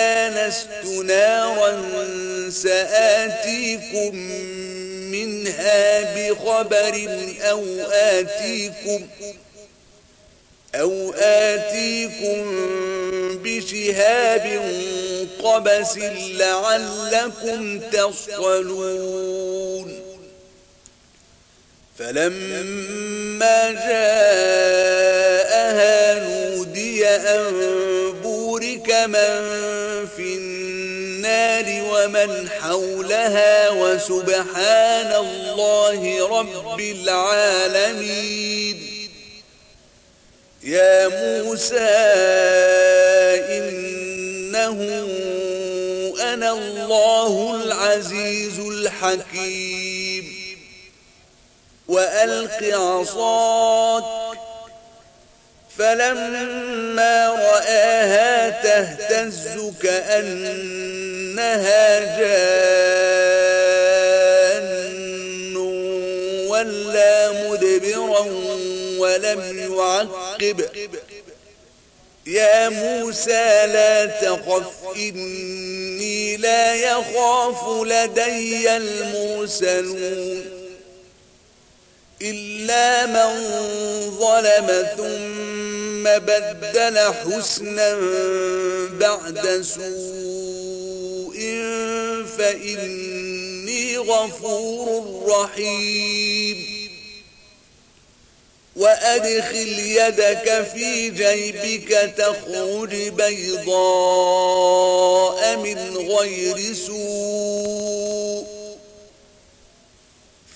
آنست نارا سآتيكم منها بخبر أو آتيكم أو آتيكم بشهاب قبس لعلكم تصلون فلما جاءها نودي أن من في النار ومن حولها وسبحان الله رب العالمين. يا موسى إنه أنا الله العزيز الحكيم. وألق عصاك فلما رآها تهتز كأنها جان ولا مدبرا ولم يعقب. يا موسى لا تخف إني لا يخاف لدي المرسلون. إلا من ظلم ثم بدل حسنا بعد سوء فإني غفور رحيم. وأدخل يدك في جيبك تخرج بيضاء من غير سوء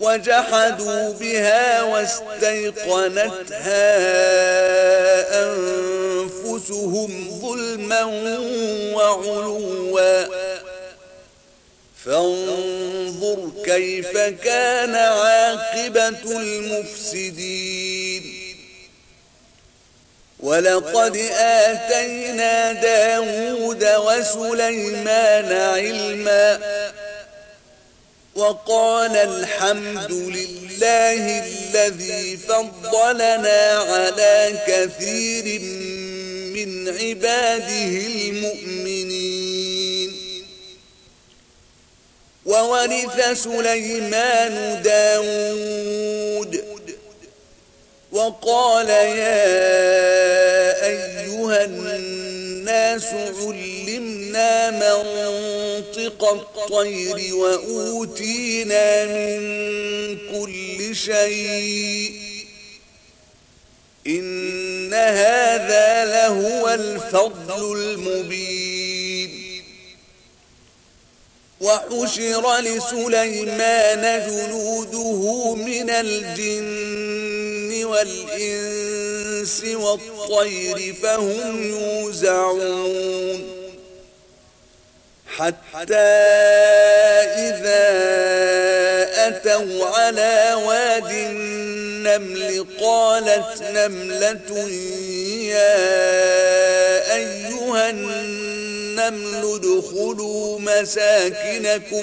وجحدوا بها واستيقنتها أنفسهم ظلما وعلوا. فانظر كيف كان عاقبة المفسدين. ولقد آتينا داود وسليمان علما وقال الحمد لله الذي فضلنا على كثير من عباده المؤمنين. وورث سليمان داود. وقال يا أيها الناس علمنا منطق الطير وأوتينا من كل شيء. إن هذا لهو الفضل المبين. وحشر لسليمان جنوده من الجن والإنس. والطير فهم يوزعون. حتى إذا أتوا على واد النمل قالت نملة يا أيها النمل ادخلوا مساكنكم.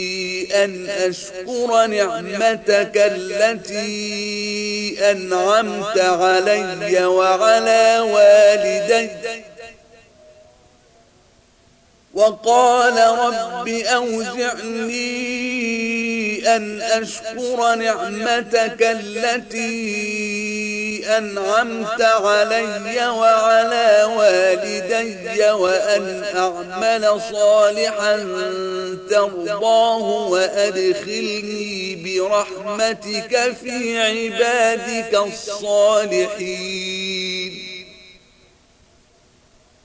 أن أشكر نعمتك التي أنعمت علي وعلى والدي. وقال رب أوزعني أن أشكر نعمتك التي أنعمت علي وعلى والدي وأن أعمل صالحا ترضاه وأدخلني برحمتك في عبادك الصالحين.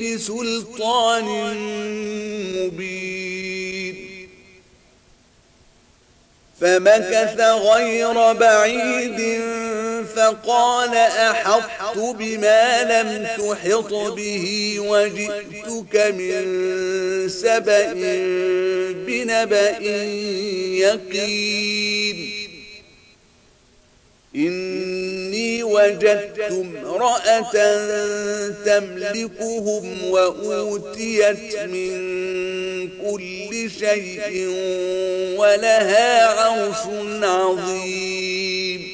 بسلطان مبين. فمكث غير بعيد فقال أحطت بما لم تحط به وجئتك من سبأ بنبأ يقين. إني وجدت امرأة تملكهم وأوتيت من كل شيء ولها عرش عظيم.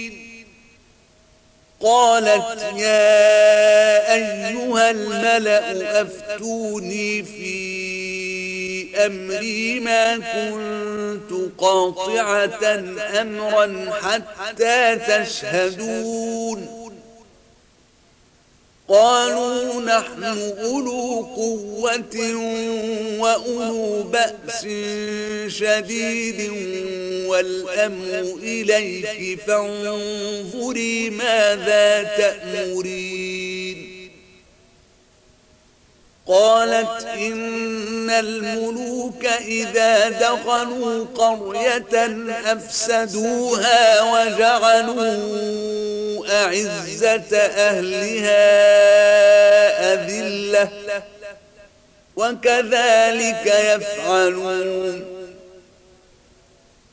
قالت يا أيها الملأ أفتوني في أمري ما كنت قاطعة أمرا حتى تشهدون. قالوا نحن أولو قوة وأولو بأس شديد والأمر إليك فانظري ماذا تأمرين. قالت إن الملوك إذا دخلوا قرية أفسدوها وجعلوا أعزة أهلها أذلة وكذلك يفعلون.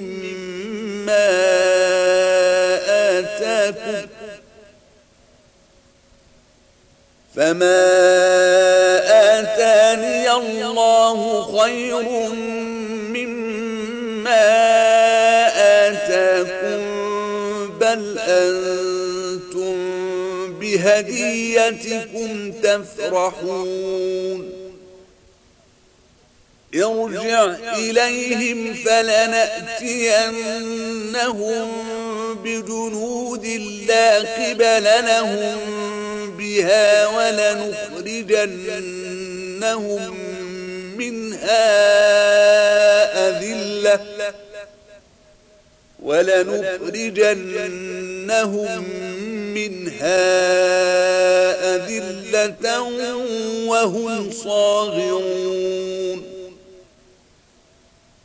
مما آتاكم فما آتاني الله خير مما آتاكم بل أنتم بهديتكم تفرحون ارجع إليهم فلنأتينهم بجنود لا قبل لهم بها ولنخرجنهم منها أذلة ولنخرجنهم منها أذلة وهم صاغرون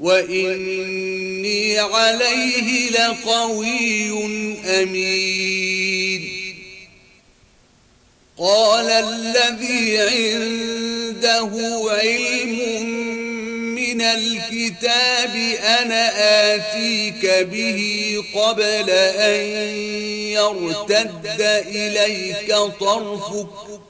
وإني عليه لقوي أمين. قال الذي عنده علم من الكتاب أنا آتيك به قبل أن يرتد إليك طرفك.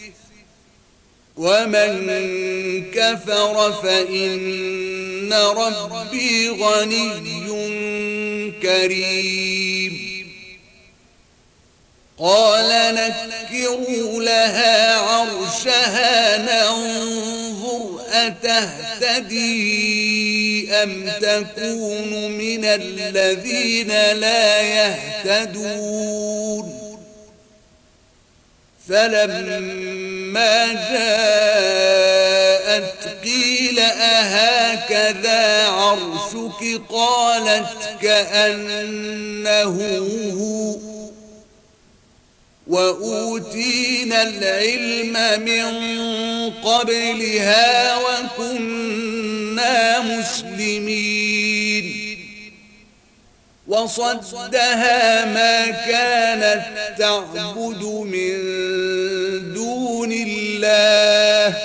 ومن كفر فإن ربي غني كريم قال نكروا لها عرشها ننظر أتهتدي أم تكون من الذين لا يهتدون فلما جاءت قيل أهكذا عرشك؟ قالت كأنه هو. وأوتينا العلم من قبلها وكنا مسلمين. وصدها ما كانت تعبد من دون الله.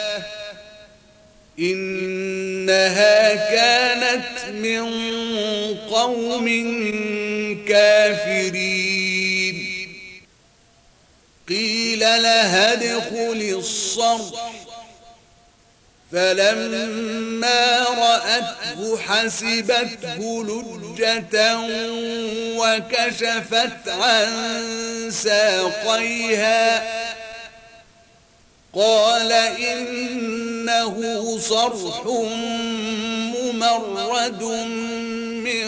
إنها كانت من قوم كافرين. قيل لها ادخل الصرح. فلما رأته حسبته لجة وكشفت عن ساقيها. قال إنه صرح ممرد من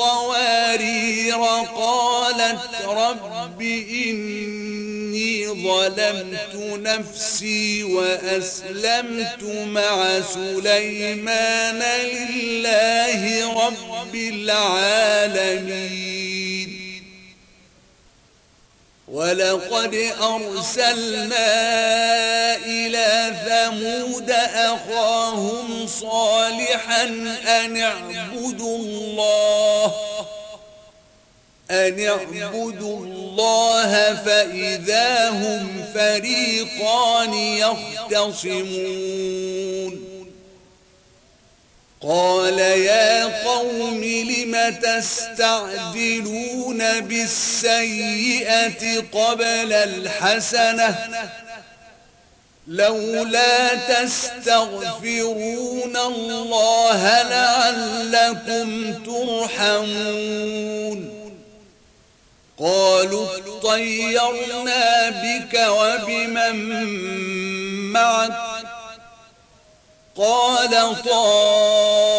قوارير قالت رب إني ظلمت نفسي وأسلمت مع سليمان لله رب العالمين. ولقد أرسلنا إلى ثمود أخاهم صالحا أن اعبدوا الله أن اعبدوا الله فإذا هم فريقان يختصمون. قال يا قوم لم تستعجلون بالسيئة قبل الحسنة؟ لولا تستغفرون الله لعلكم ترحمون. قالوا طيرنا بك وبمن معك؟ قال طائركم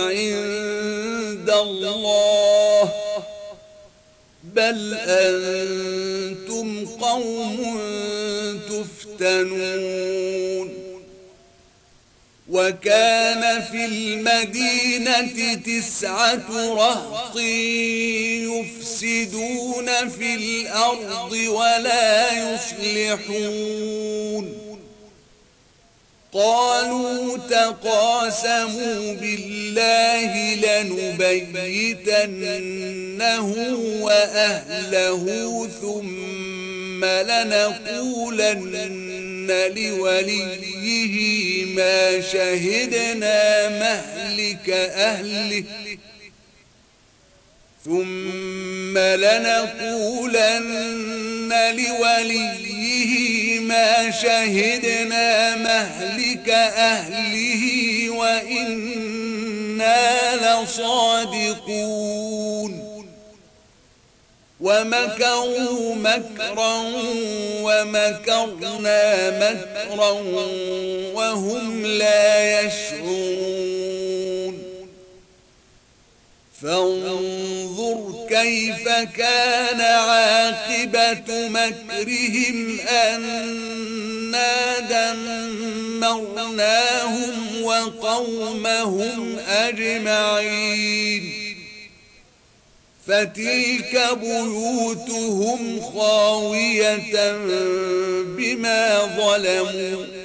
عند الله بل أنتم قوم تفتنون وكان في المدينة تسعة رهط يفسدون في الأرض ولا يصلحون قالوا تقاسموا بالله لنبيتنه وأهله ثم لنقولن لوليه ما شهدنا مهلك أهله ثم لنقولن لوليه ما شهدنا مهلك أهله وإنا لصادقون. ومكروا مكرا ومكرنا مكرا وهم لا يشعرون. فانظر كيف كان عاقبة مكرهم أنا دمرناهم وقومهم أجمعين. فتلك بيوتهم خاوية بما ظلموا.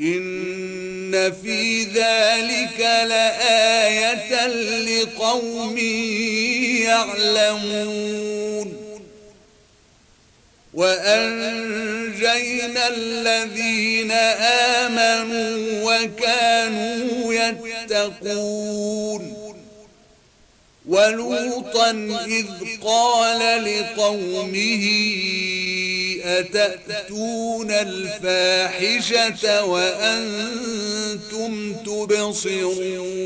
إن في ذلك لآية لقوم يعلمون. وأنجينا الذين آمنوا وكانوا يتقون. ولوطا إذ قال لقومه أتأتون الفاحشة وأنتم تبصرون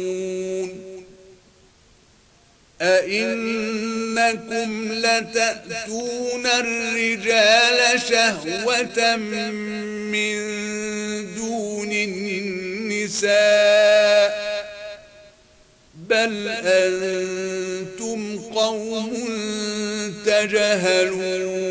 أئنكم لتأتون الرجال شهوة من دون النساء بل أنتم قوم تجهلون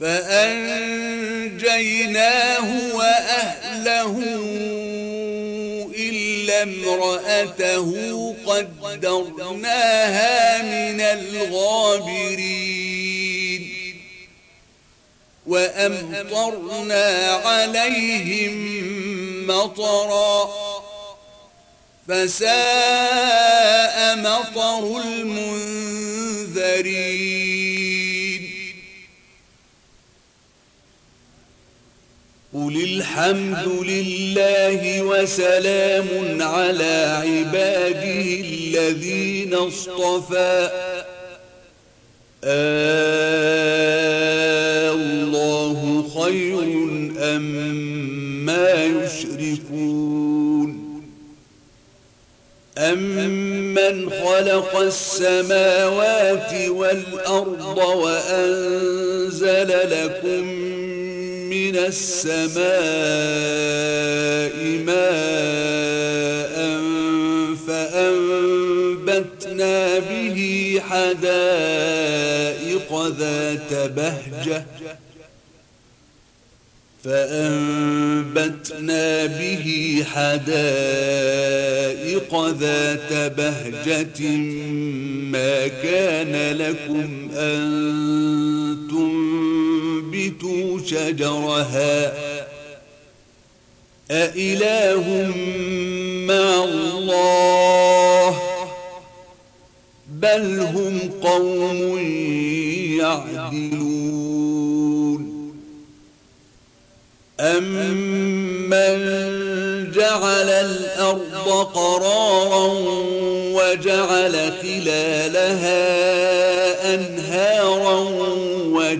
فأنجيناه وأهله إلا امرأته قدرناها من الغابرين وأمطرنا عليهم مطرًا فساء مطر المنذرين قل الحمد لله وسلام على عباده الذين اصطفى. الله خير أم ما يشركون. أمن خلق السماوات والأرض وأنزل لكم من السماء ماء فأنبتنا به حدائق ذات بهجة فأنبتنا به حدائق ذات بهجة ما كان لكم أن تنبتوا شجرها. أإله مع الله؟ بل هم قوم يعدلون. أمن جعل الأرض قرارا وجعل خلالها أنهارا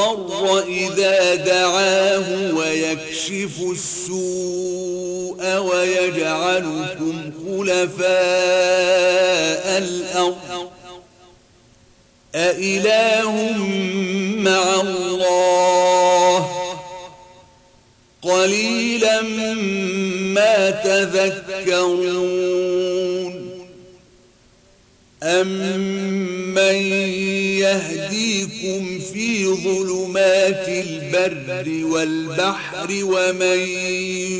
المضطر إذا دعاه ويكشف السوء ويجعلكم خلفاء الأرض. أإله مع الله. قليلا ما تذكرون. أمن يهديكم في ظلمات البر والبحر ومن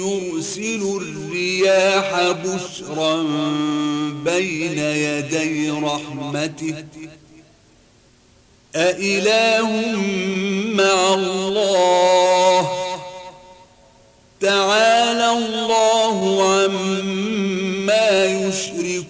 يرسل الرياح بشرا بين يدي رحمته أإله مع الله تعالى الله عما يشركون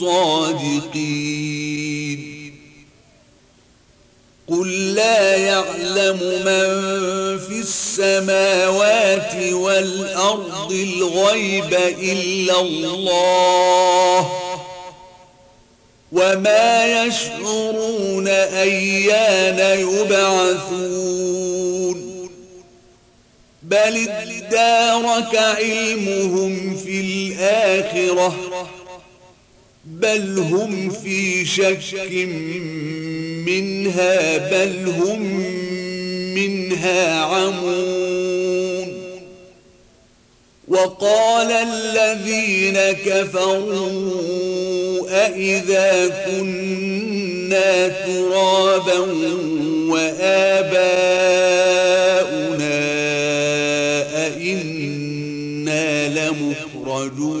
صادقين. قل لا يعلم من في السماوات والأرض الغيب إلا الله وما يشعرون أيان يبعثون. بل ادارك علمهم في الآخرة بل هم في شك منها بل هم منها عمون وقال الذين كفروا أئذا كنا ترابا وآباؤنا أئنا لمخرجون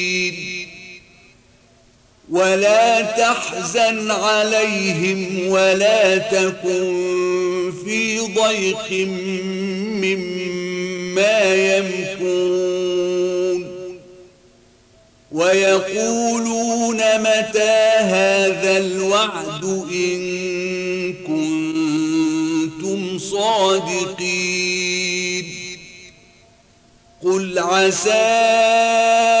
ولا تحزن عليهم ولا تكن في ضيق مما ما يمكرون. ويقولون متى هذا الوعد إن كنتم صادقين. قل عسى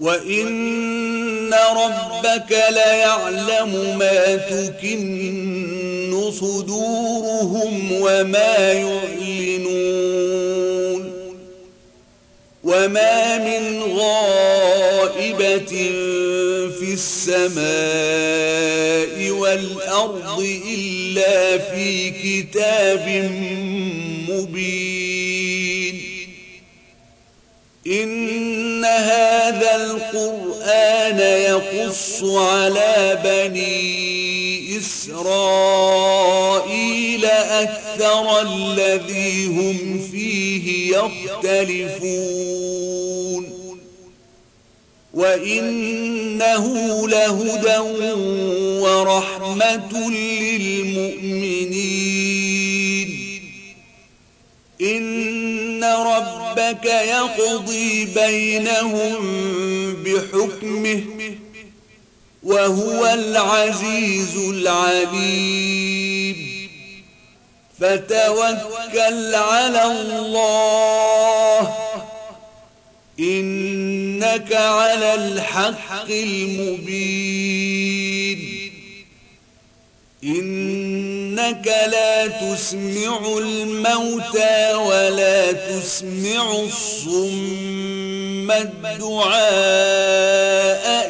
وإن ربك ليعلم ما تكن صدورهم وما يعلنون وما من غائبة في السماء والأرض إلا في كتاب مبين إن هذا القرآن يقص على بني إسرائيل أكثر الذي هم فيه يختلفون. وإنه لهدى ورحمة للمؤمنين. إن ربك يقضي بينهم بحكمه وهو العزيز العليم فتوكل على الله إنك على الحق المبين إنك لا تسمع الموتى ولا تسمع الصم الدعاء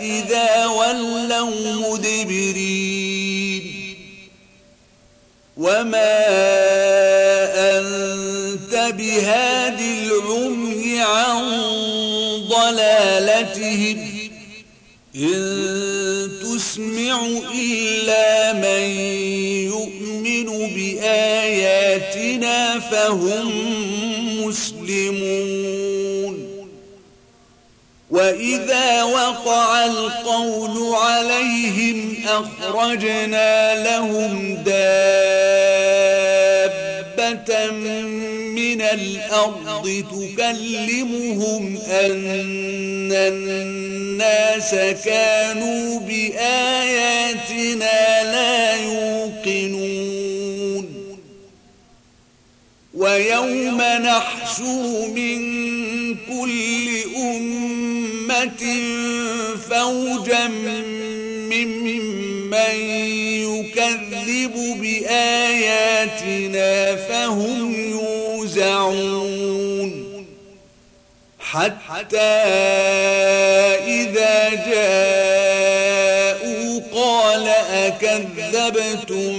إذا ولوا مدبرين. وما أنت بهاد العمي عن ضلالتهم. إن تسمع إلا من يؤمن بآياتنا فهم مسلمون. وإذا وقع القول عليهم أخرجنا لهم دابة من الأرض تكلمهم أن الناس كانوا بآياتنا لا يوقنون. ويوم نحشر من كل أمة فوجا ممن يكذب بآياتنا فهم حتى إذا جاءوا قال أكذبتم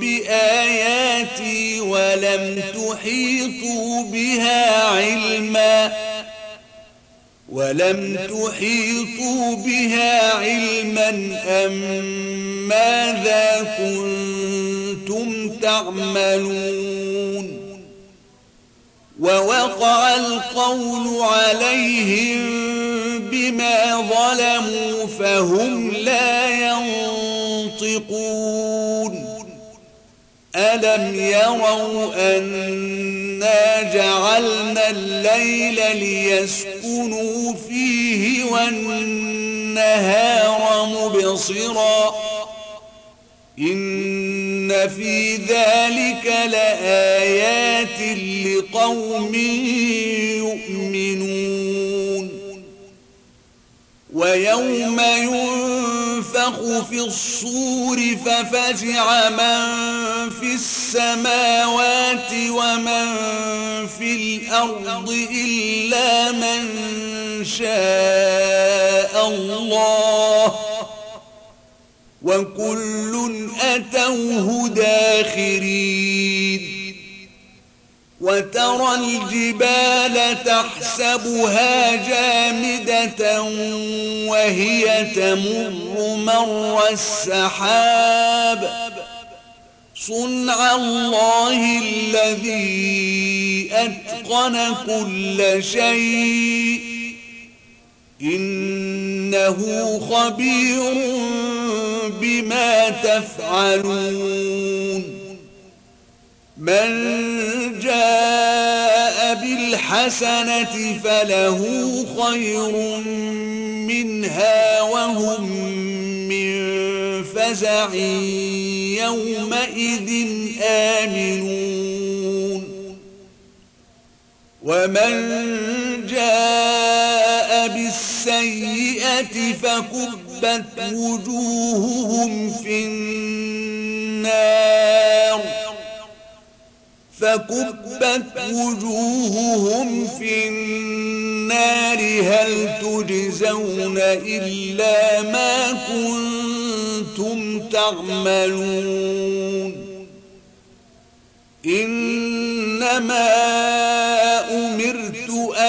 بآياتي ولم تحيطوا بها علما ولم تحيطوا بها علما أم ماذا كنتم تعملون ووقع القول عليهم بما ظلموا فهم لا ينطقون. ألم يروا أنا جعلنا الليل ليسكنوا فيه والنهار مبصرا إن في ذلك لآيات لقوم يؤمنون. ويوم ينفخ في الصور ففزع من في السماوات ومن في الأرض إلا من شاء الله. وكل أتوه داخرين. وترى الجبال تحسبها جامدة وهي تمر مر السحاب. صنع الله الذي أتقن كل شيء. إنه خبير بما تفعلون. من جاء بالحسنة فله خير منها وهم من فزع يومئذ آمنون. ومن جاء بالسيئة فكبت وجوههم في النار. فكبت وجوههم في النار. هل تجزون إلا ما كنتم تعملون؟ إنما